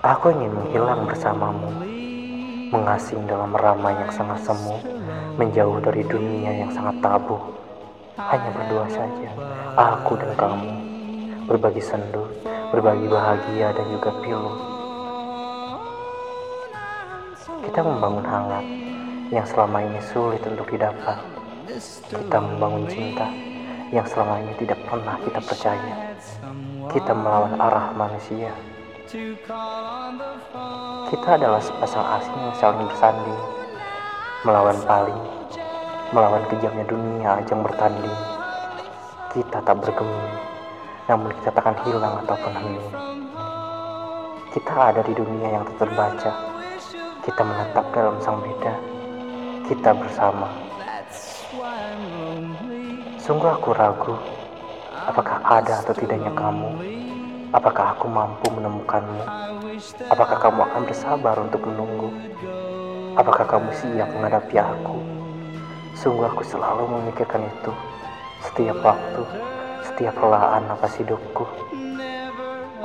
Aku ingin menghilang bersamamu, mengasing dalam ramai yang sangat semu, menjauh dari dunia yang sangat tabu. Hanya berdua saja, aku dan kamu, berbagi sendu, berbagi bahagia dan juga pilu. Kita membangun hangat yang selama ini sulit untuk didapat. Kita membangun cinta yang selama ini tidak pernah kita percaya. Kita melawan arah manusia. Kita adalah sepasang asing yang saling bersanding, melawan paling, melawan kejamnya dunia ajang bertanding. Kita tak bergeming, namun kita takkan hilang ataupun hening. Kita ada di dunia yang tak terbaca. Kita menetap dalam sang beda. Kita bersama. Sungguh aku ragu, apakah ada atau tidaknya kamu Apakah aku mampu menemukanmu? Apakah kamu akan bersabar untuk menunggu? Apakah kamu siap menghadapi aku? Sungguh aku selalu memikirkan itu setiap waktu, setiap relaan nafas hidupku.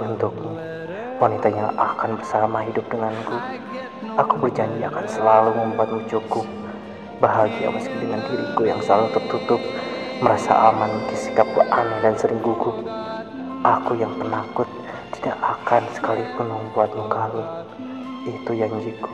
Untukmu, wanita yang akan bersama hidup denganku, aku berjanji akan selalu membuatmu cukup. Bahagia meski dengan diriku yang selalu tertutup, merasa aman meski sikapku aneh dan sering gugup. Aku yang penakut tidak akan sekalipun membuatmu kalut. Itu janjiku.